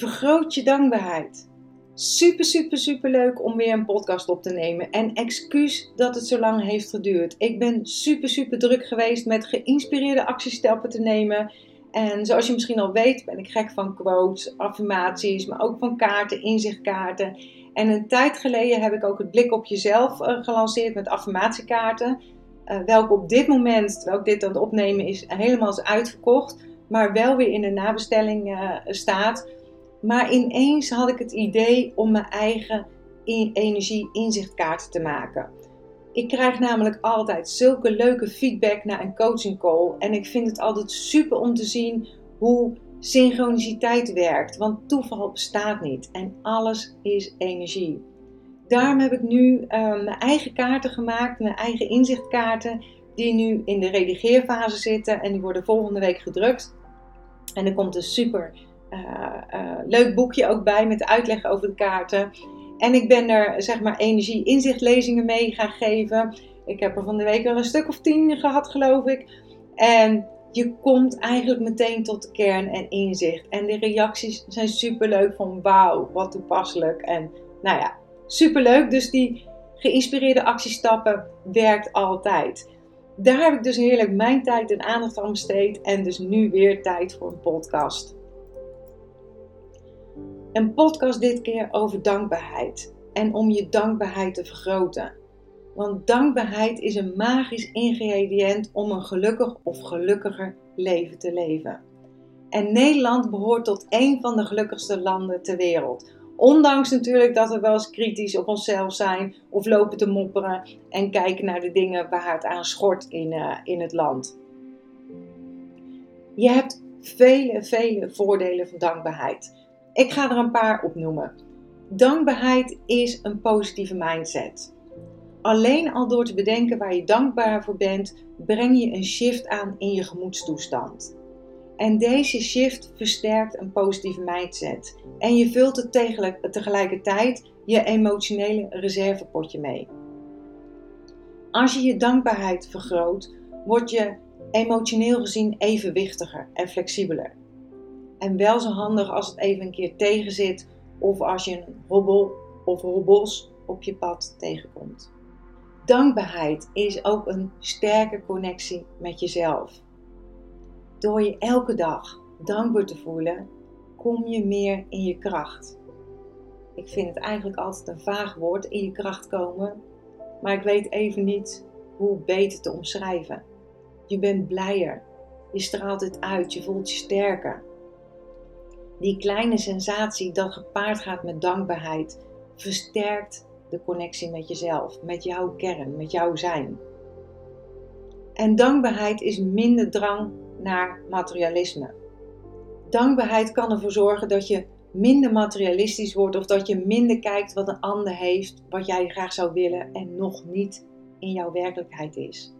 Vergroot je dankbaarheid. Super, super, super leuk om weer een podcast op te nemen. En excuus dat het zo lang heeft geduurd. Ik ben super, super druk geweest met geïnspireerde actiestappen te nemen. En zoals je misschien al weet, ben ik gek van quotes, affirmaties, maar ook van kaarten, inzichtkaarten. En een tijd geleden heb ik ook het blik op jezelf uh, gelanceerd met affirmatiekaarten. Uh, welke op dit moment, terwijl ik dit aan het opnemen is, helemaal is uitverkocht. Maar wel weer in de nabestelling uh, staat. Maar ineens had ik het idee om mijn eigen energie-inzichtkaarten te maken. Ik krijg namelijk altijd zulke leuke feedback na een coaching call. En ik vind het altijd super om te zien hoe synchroniciteit werkt. Want toeval bestaat niet en alles is energie. Daarom heb ik nu uh, mijn eigen kaarten gemaakt, mijn eigen inzichtkaarten, die nu in de redigeerfase zitten en die worden volgende week gedrukt. En er komt een super leuk boekje ook bij met uitleg over de kaarten. En ik ben er zeg maar energie-inzichtlezingen mee gaan geven. Ik heb er van de week al een stuk of tien gehad, geloof ik. En je komt eigenlijk meteen tot de kern en inzicht. En de reacties zijn super leuk van wauw, wat toepasselijk. En nou ja, super leuk. Dus die geïnspireerde actiestappen werkt altijd. Daar heb ik dus heerlijk mijn tijd en aandacht aan besteed. En dus nu weer tijd voor een podcast. Een podcast dit keer over dankbaarheid en om je dankbaarheid te vergroten. Want dankbaarheid is een magisch ingrediënt om een gelukkig of gelukkiger leven te leven. En Nederland behoort tot een van de gelukkigste landen ter wereld. Ondanks natuurlijk dat we wel eens kritisch op onszelf zijn of lopen te mopperen en kijken naar de dingen waar het aan schort in, uh, in het land. Je hebt vele, vele voordelen van dankbaarheid. Ik ga er een paar opnoemen. Dankbaarheid is een positieve mindset. Alleen al door te bedenken waar je dankbaar voor bent, breng je een shift aan in je gemoedstoestand. En deze shift versterkt een positieve mindset. En je vult het tegelijkertijd je emotionele reservepotje mee. Als je je dankbaarheid vergroot, word je emotioneel gezien evenwichtiger en flexibeler. En wel zo handig als het even een keer tegenzit of als je een hobbel of hobbels op je pad tegenkomt. Dankbaarheid is ook een sterke connectie met jezelf. Door je elke dag dankbaar te voelen, kom je meer in je kracht. Ik vind het eigenlijk altijd een vaag woord, in je kracht komen, maar ik weet even niet hoe beter te omschrijven. Je bent blijer, je straalt het uit, je voelt je sterker. Die kleine sensatie dat gepaard gaat met dankbaarheid versterkt de connectie met jezelf, met jouw kern, met jouw zijn. En dankbaarheid is minder drang naar materialisme. Dankbaarheid kan ervoor zorgen dat je minder materialistisch wordt of dat je minder kijkt wat een ander heeft, wat jij graag zou willen en nog niet in jouw werkelijkheid is.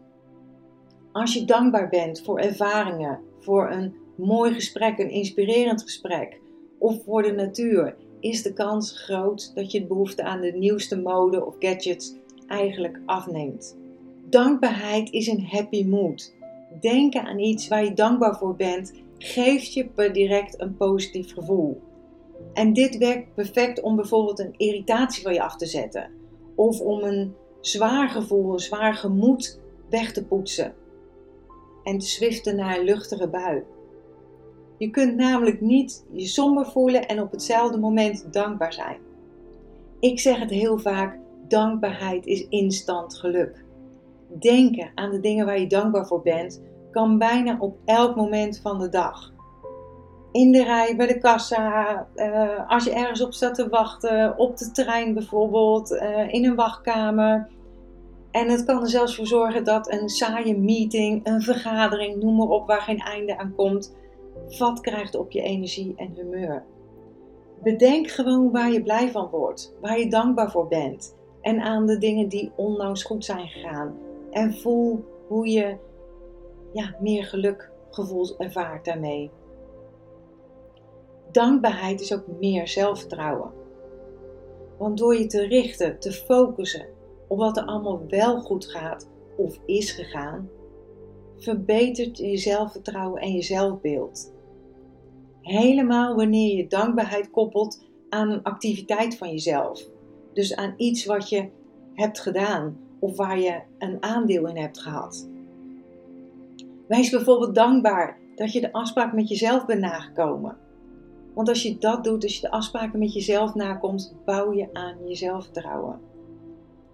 Als je dankbaar bent voor ervaringen, voor een mooi gesprek, een inspirerend gesprek of voor de natuur, is de kans groot dat je het behoefte aan de nieuwste mode of gadgets eigenlijk afneemt. Dankbaarheid is een happy mood. Denken aan iets waar je dankbaar voor bent, geeft je direct een positief gevoel. En dit werkt perfect om bijvoorbeeld een irritatie van je af te zetten. Of om een zwaar gevoel, een zwaar gemoed weg te poetsen. En te zwiften naar een luchtige bui. Je kunt namelijk niet je somber voelen en op hetzelfde moment dankbaar zijn. Ik zeg het heel vaak: dankbaarheid is instant geluk. Denken aan de dingen waar je dankbaar voor bent, kan bijna op elk moment van de dag. In de rij, bij de kassa, uh, als je ergens op staat te wachten, op de trein bijvoorbeeld, uh, in een wachtkamer. En het kan er zelfs voor zorgen dat een saaie meeting, een vergadering, noem maar op, waar geen einde aan komt, vat krijgt op je energie en humeur. Bedenk gewoon waar je blij van wordt, waar je dankbaar voor bent en aan de dingen die onlangs goed zijn gegaan. En voel hoe je ja, meer gelukgevoel ervaart daarmee. Dankbaarheid is ook meer zelfvertrouwen. Want door je te richten, te focussen op wat er allemaal wel goed gaat of is gegaan, verbetert je zelfvertrouwen en je zelfbeeld. Helemaal wanneer je dankbaarheid koppelt aan een activiteit van jezelf. Dus aan iets wat je hebt gedaan of waar je een aandeel in hebt gehad. Wees bijvoorbeeld dankbaar dat je de afspraak met jezelf bent nagekomen. Want als je dat doet, als je de afspraken met jezelf nakomt, bouw je aan je zelfvertrouwen.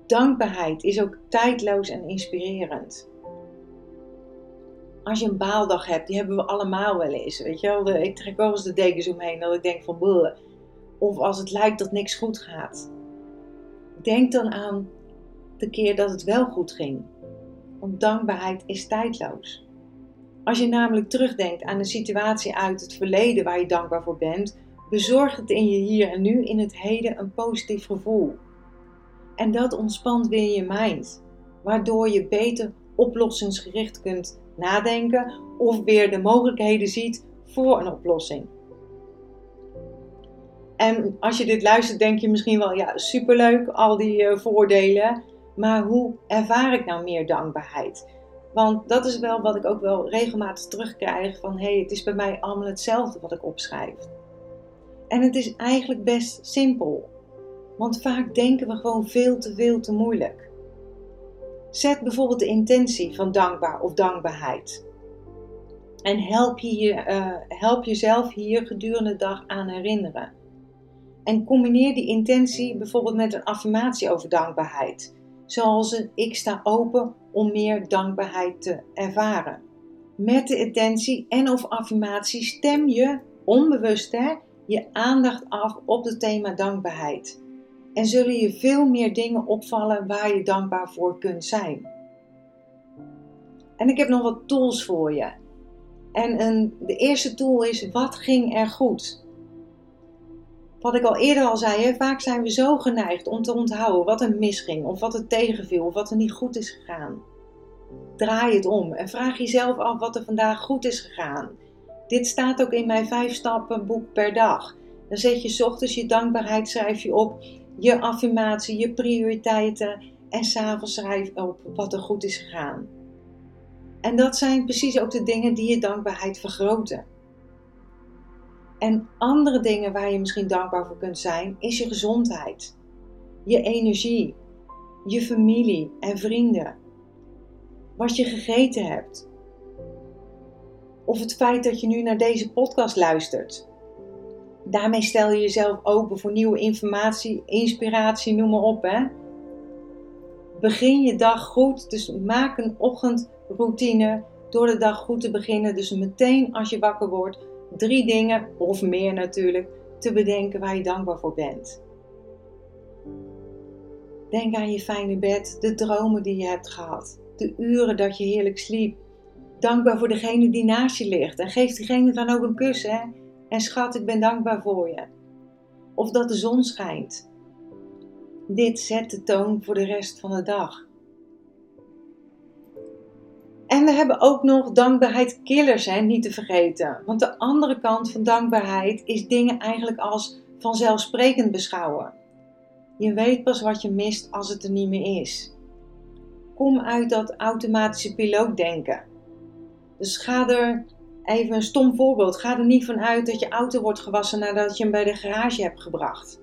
Dankbaarheid is ook tijdloos en inspirerend. Als je een baaldag hebt, die hebben we allemaal wel eens. Weet je wel? Ik trek wel eens de dekens omheen dat ik denk van. Of als het lijkt dat niks goed gaat. Denk dan aan de keer dat het wel goed ging. Want dankbaarheid is tijdloos. Als je namelijk terugdenkt aan een situatie uit het verleden waar je dankbaar voor bent, bezorgt het in je hier en nu in het heden een positief gevoel. En dat ontspant weer je mind, waardoor je beter oplossingsgericht kunt nadenken of weer de mogelijkheden ziet voor een oplossing. En als je dit luistert, denk je misschien wel, ja, superleuk, al die uh, voordelen. Maar hoe ervaar ik nou meer dankbaarheid? Want dat is wel wat ik ook wel regelmatig terugkrijg van hé, hey, het is bij mij allemaal hetzelfde wat ik opschrijf. En het is eigenlijk best simpel. Want vaak denken we gewoon veel te veel te moeilijk. Zet bijvoorbeeld de intentie van dankbaar of dankbaarheid. En help, je, uh, help jezelf hier gedurende de dag aan herinneren. En combineer die intentie bijvoorbeeld met een affirmatie over dankbaarheid. Zoals een ik sta open om meer dankbaarheid te ervaren. Met de intentie en of affirmatie stem je onbewust hè, je aandacht af op het thema dankbaarheid. En zullen je veel meer dingen opvallen waar je dankbaar voor kunt zijn. En ik heb nog wat tools voor je. En een, de eerste tool is: wat ging er goed? Wat ik al eerder al zei, vaak zijn we zo geneigd om te onthouden wat er misging, of wat er tegenviel, of wat er niet goed is gegaan. Draai het om en vraag jezelf af wat er vandaag goed is gegaan. Dit staat ook in mijn 5 stappen boek per dag. Dan zet je ochtends je dankbaarheid, schrijf je op, je affirmatie, je prioriteiten en s'avonds schrijf op wat er goed is gegaan. En dat zijn precies ook de dingen die je dankbaarheid vergroten. En andere dingen waar je misschien dankbaar voor kunt zijn, is je gezondheid, je energie, je familie en vrienden, wat je gegeten hebt. Of het feit dat je nu naar deze podcast luistert. Daarmee stel je jezelf open voor nieuwe informatie, inspiratie, noem maar op. Hè? Begin je dag goed, dus maak een ochtendroutine door de dag goed te beginnen. Dus meteen als je wakker wordt, drie dingen, of meer natuurlijk, te bedenken waar je dankbaar voor bent. Denk aan je fijne bed, de dromen die je hebt gehad, de uren dat je heerlijk sliep. Dankbaar voor degene die naast je ligt en geef diegene dan ook een kus. Hè? En schat, ik ben dankbaar voor je. Of dat de zon schijnt. Dit zet de toon voor de rest van de dag. En we hebben ook nog dankbaarheid killers, hè, niet te vergeten. Want de andere kant van dankbaarheid is dingen eigenlijk als vanzelfsprekend beschouwen. Je weet pas wat je mist als het er niet meer is. Kom uit dat automatische pilootdenken. Dus ga er, even een stom voorbeeld, ga er niet van uit dat je auto wordt gewassen nadat je hem bij de garage hebt gebracht.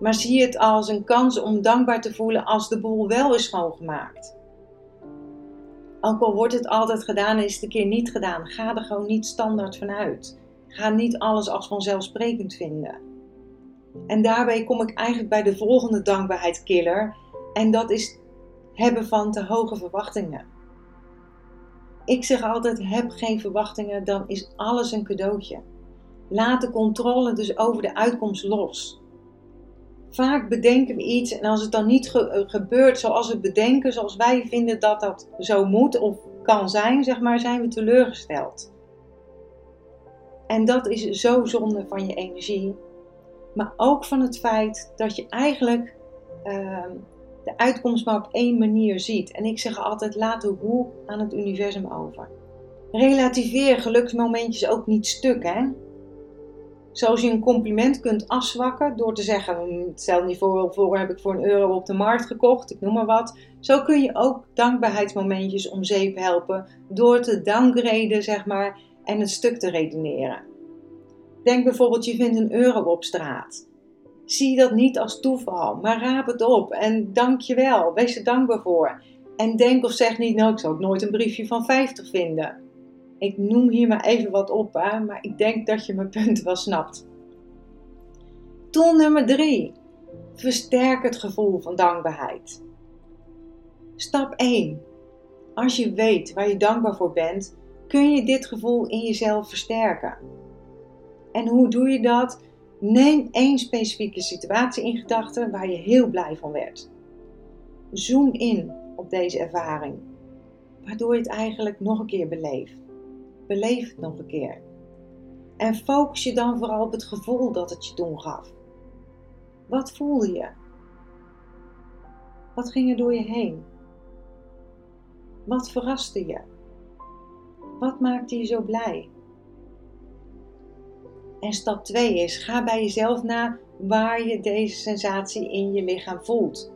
Maar zie het als een kans om dankbaar te voelen als de boel wel is schoongemaakt. Ook al wordt het altijd gedaan en is het een keer niet gedaan, ga er gewoon niet standaard vanuit. Ga niet alles als vanzelfsprekend vinden. En daarbij kom ik eigenlijk bij de volgende dankbaarheidskiller. En dat is hebben van te hoge verwachtingen. Ik zeg altijd: heb geen verwachtingen, dan is alles een cadeautje. Laat de controle dus over de uitkomst los. Vaak bedenken we iets en als het dan niet eh, gebeurt zoals we bedenken, zoals wij vinden dat dat zo moet of kan zijn, zeg maar, zijn we teleurgesteld. En dat is zo zonde van je energie. Maar ook van het feit dat je eigenlijk ehm, de uitkomst maar op één manier ziet. En ik zeg altijd: laat de hoe aan het universum over. Relativeer geluksmomentjes ook niet stuk, hè? Zoals je een compliment kunt afzwakken door te zeggen: hm, stel niet voor, voor heb ik voor een euro op de markt gekocht, ik noem maar wat. Zo kun je ook dankbaarheidsmomentjes om zeep helpen door te downgraden, zeg maar, en het stuk te redeneren. Denk bijvoorbeeld, je vindt een euro op straat. Zie dat niet als toeval, maar raap het op en dank je wel. Wees er dankbaar voor. En denk of zeg niet, nou, ik zal ook nooit een briefje van 50 vinden. Ik noem hier maar even wat op, maar ik denk dat je mijn punt wel snapt. Tool nummer 3. Versterk het gevoel van dankbaarheid. Stap 1. Als je weet waar je dankbaar voor bent, kun je dit gevoel in jezelf versterken. En hoe doe je dat? Neem één specifieke situatie in gedachten waar je heel blij van werd. Zoom in op deze ervaring, waardoor je het eigenlijk nog een keer beleeft. Beleef het nog een keer. En focus je dan vooral op het gevoel dat het je toen gaf. Wat voelde je? Wat ging er door je heen? Wat verraste je? Wat maakte je zo blij? En stap 2 is: ga bij jezelf na waar je deze sensatie in je lichaam voelt.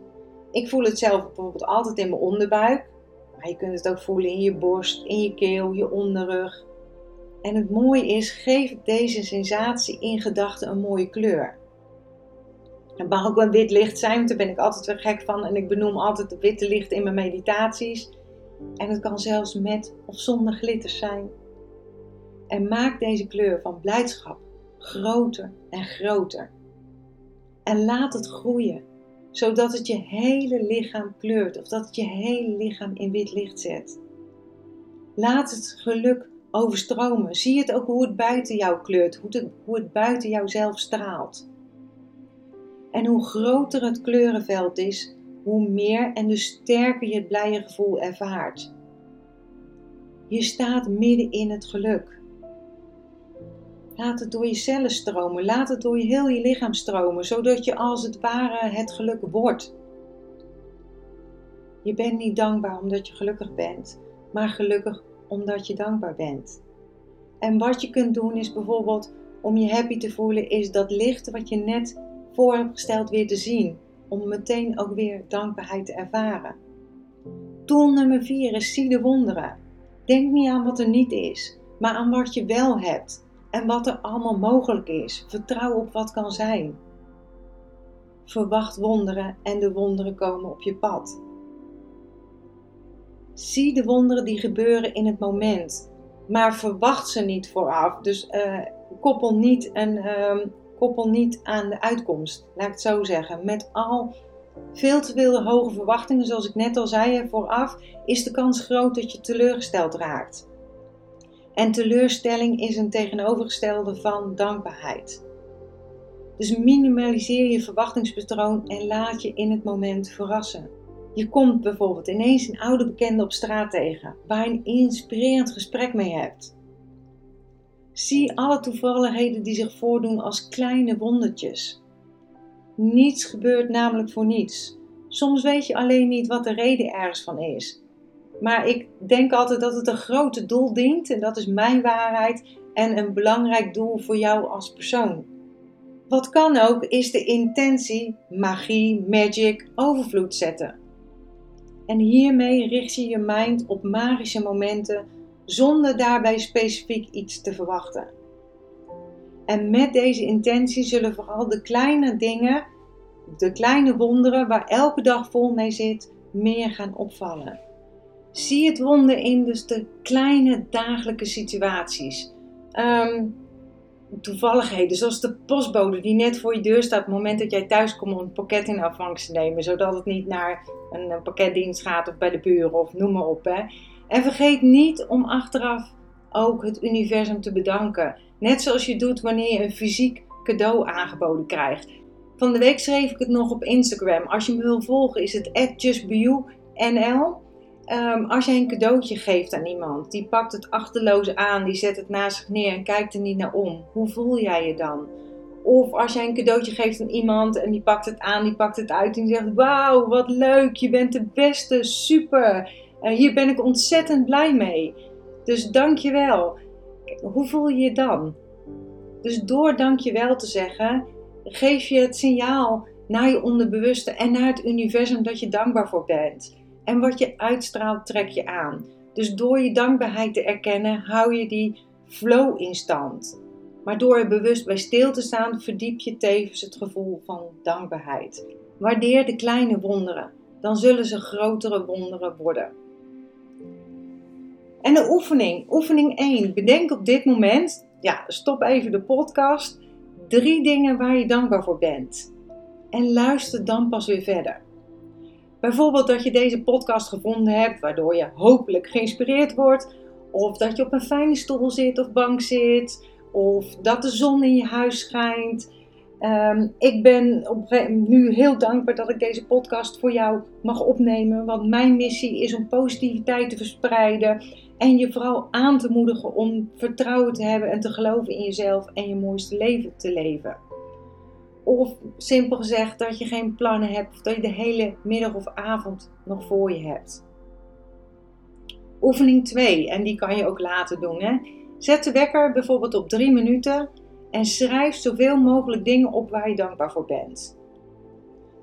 Ik voel het zelf bijvoorbeeld altijd in mijn onderbuik, maar je kunt het ook voelen in je borst, in je keel, je onderrug. En het mooie is: geef deze sensatie in gedachten een mooie kleur. Het mag ook een wit licht zijn, daar ben ik altijd weer gek van. En ik benoem altijd het witte licht in mijn meditaties. En het kan zelfs met of zonder glitters zijn. En maak deze kleur van blijdschap groter en groter. En laat het groeien, zodat het je hele lichaam kleurt of dat het je hele lichaam in wit licht zet. Laat het geluk overstromen. Zie het ook hoe het buiten jou kleurt, hoe het, hoe het buiten jouzelf straalt. En hoe groter het kleurenveld is, hoe meer en dus sterker je het blije gevoel ervaart. Je staat midden in het geluk. Laat het door je cellen stromen, laat het door je heel je lichaam stromen, zodat je als het ware het geluk wordt. Je bent niet dankbaar omdat je gelukkig bent, maar gelukkig omdat je dankbaar bent. En wat je kunt doen is bijvoorbeeld om je happy te voelen, is dat licht wat je net voor hebt gesteld weer te zien. Om meteen ook weer dankbaarheid te ervaren. Tool nummer 4 is zie de wonderen. Denk niet aan wat er niet is, maar aan wat je wel hebt en wat er allemaal mogelijk is. Vertrouw op wat kan zijn. Verwacht wonderen en de wonderen komen op je pad. Zie de wonderen die gebeuren in het moment, maar verwacht ze niet vooraf. Dus uh, koppel niet een uh, koppel niet aan de uitkomst, laat ik het zo zeggen. Met al veel te veel hoge verwachtingen, zoals ik net al zei vooraf, is de kans groot dat je teleurgesteld raakt. En teleurstelling is een tegenovergestelde van dankbaarheid. Dus minimaliseer je verwachtingspatroon en laat je in het moment verrassen. Je komt bijvoorbeeld ineens een oude bekende op straat tegen, waar je een inspirerend gesprek mee hebt. Zie alle toevalligheden die zich voordoen als kleine wondertjes. Niets gebeurt namelijk voor niets. Soms weet je alleen niet wat de reden ergens van is. Maar ik denk altijd dat het een grote doel dient en dat is mijn waarheid en een belangrijk doel voor jou als persoon. Wat kan ook is de intentie, magie, magic, overvloed zetten. En hiermee richt je je mind op magische momenten zonder daarbij specifiek iets te verwachten. En met deze intentie zullen vooral de kleine dingen, de kleine wonderen waar elke dag vol mee zit, meer gaan opvallen. Zie het wonder in dus de kleine dagelijkse situaties. Um, toevalligheden, zoals de postbode die net voor je deur staat op het moment dat jij thuis komt om een pakket in afvangst te nemen, zodat het niet naar een pakketdienst gaat of bij de buren of noem maar op. Hè. En vergeet niet om achteraf ook het universum te bedanken. Net zoals je doet wanneer je een fysiek cadeau aangeboden krijgt. Van de week schreef ik het nog op Instagram. Als je me wil volgen is het justbeyou.nl. Um, als jij een cadeautje geeft aan iemand, die pakt het achterloos aan, die zet het naast zich neer en kijkt er niet naar om. Hoe voel jij je dan? Of als jij een cadeautje geeft aan iemand en die pakt het aan, die pakt het uit en die zegt: Wauw, wat leuk, je bent de beste, super. Uh, hier ben ik ontzettend blij mee. Dus dank je wel. Hoe voel je je dan? Dus door dank je wel te zeggen, geef je het signaal naar je onderbewuste en naar het universum dat je dankbaar voor bent. En wat je uitstraalt, trek je aan. Dus door je dankbaarheid te erkennen, hou je die flow in stand. Maar door er bewust bij stil te staan, verdiep je tevens het gevoel van dankbaarheid. Waardeer de kleine wonderen, dan zullen ze grotere wonderen worden. En de oefening, oefening 1. Bedenk op dit moment, ja, stop even de podcast, drie dingen waar je dankbaar voor bent. En luister dan pas weer verder. Bijvoorbeeld dat je deze podcast gevonden hebt, waardoor je hopelijk geïnspireerd wordt. Of dat je op een fijne stoel zit of bank zit. Of dat de zon in je huis schijnt. Ehm, ik ben op, nu heel dankbaar dat ik deze podcast voor jou mag opnemen. Want mijn missie is om positiviteit te verspreiden. En je vooral aan te moedigen om vertrouwen te hebben en te geloven in jezelf en je mooiste leven te leven. Of simpel gezegd dat je geen plannen hebt of dat je de hele middag of avond nog voor je hebt. Oefening 2, en die kan je ook later doen. Hè? Zet de wekker bijvoorbeeld op 3 minuten en schrijf zoveel mogelijk dingen op waar je dankbaar voor bent.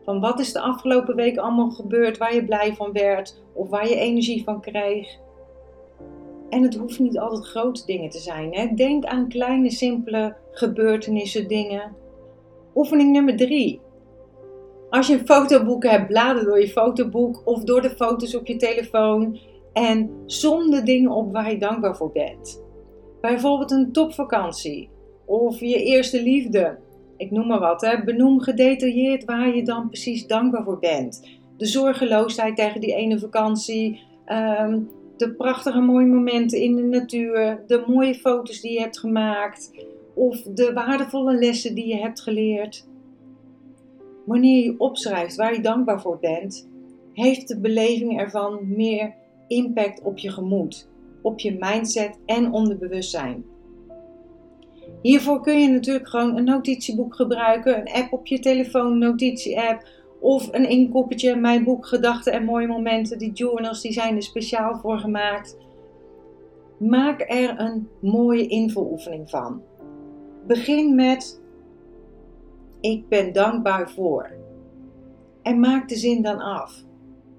Van wat is de afgelopen week allemaal gebeurd waar je blij van werd of waar je energie van kreeg. En het hoeft niet altijd grote dingen te zijn. Hè? Denk aan kleine, simpele gebeurtenissen, dingen Oefening nummer 3. Als je een fotoboek hebt, blader door je fotoboek of door de foto's op je telefoon en som de dingen op waar je dankbaar voor bent. Bijvoorbeeld een topvakantie of je eerste liefde. Ik noem maar wat. Hè. Benoem gedetailleerd waar je dan precies dankbaar voor bent. De zorgeloosheid tegen die ene vakantie. Ehm, de prachtige mooie momenten in de natuur. De mooie foto's die je hebt gemaakt of de waardevolle lessen die je hebt geleerd. Wanneer je opschrijft waar je dankbaar voor bent, heeft de beleving ervan meer impact op je gemoed, op je mindset en onderbewustzijn. Hiervoor kun je natuurlijk gewoon een notitieboek gebruiken, een app op je telefoon, notitie-app of een inkoppertje, mijn boek Gedachten en Mooie Momenten. Die journals die zijn er speciaal voor gemaakt. Maak er een mooie invuloefening van. Begin met ik ben dankbaar voor. En maak de zin dan af.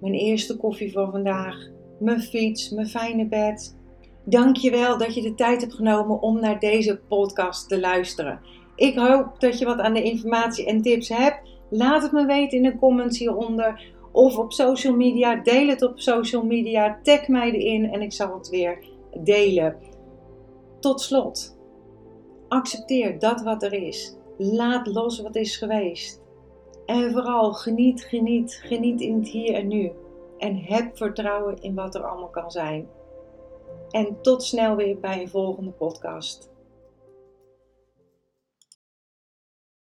Mijn eerste koffie van vandaag, mijn fiets, mijn fijne bed. Dank je wel dat je de tijd hebt genomen om naar deze podcast te luisteren. Ik hoop dat je wat aan de informatie en tips hebt. Laat het me weten in de comments hieronder of op social media. Deel het op social media. Tag mij erin en ik zal het weer delen. Tot slot. Accepteer dat wat er is. Laat los wat is geweest. En vooral geniet, geniet, geniet in het hier en nu. En heb vertrouwen in wat er allemaal kan zijn. En tot snel weer bij een volgende podcast.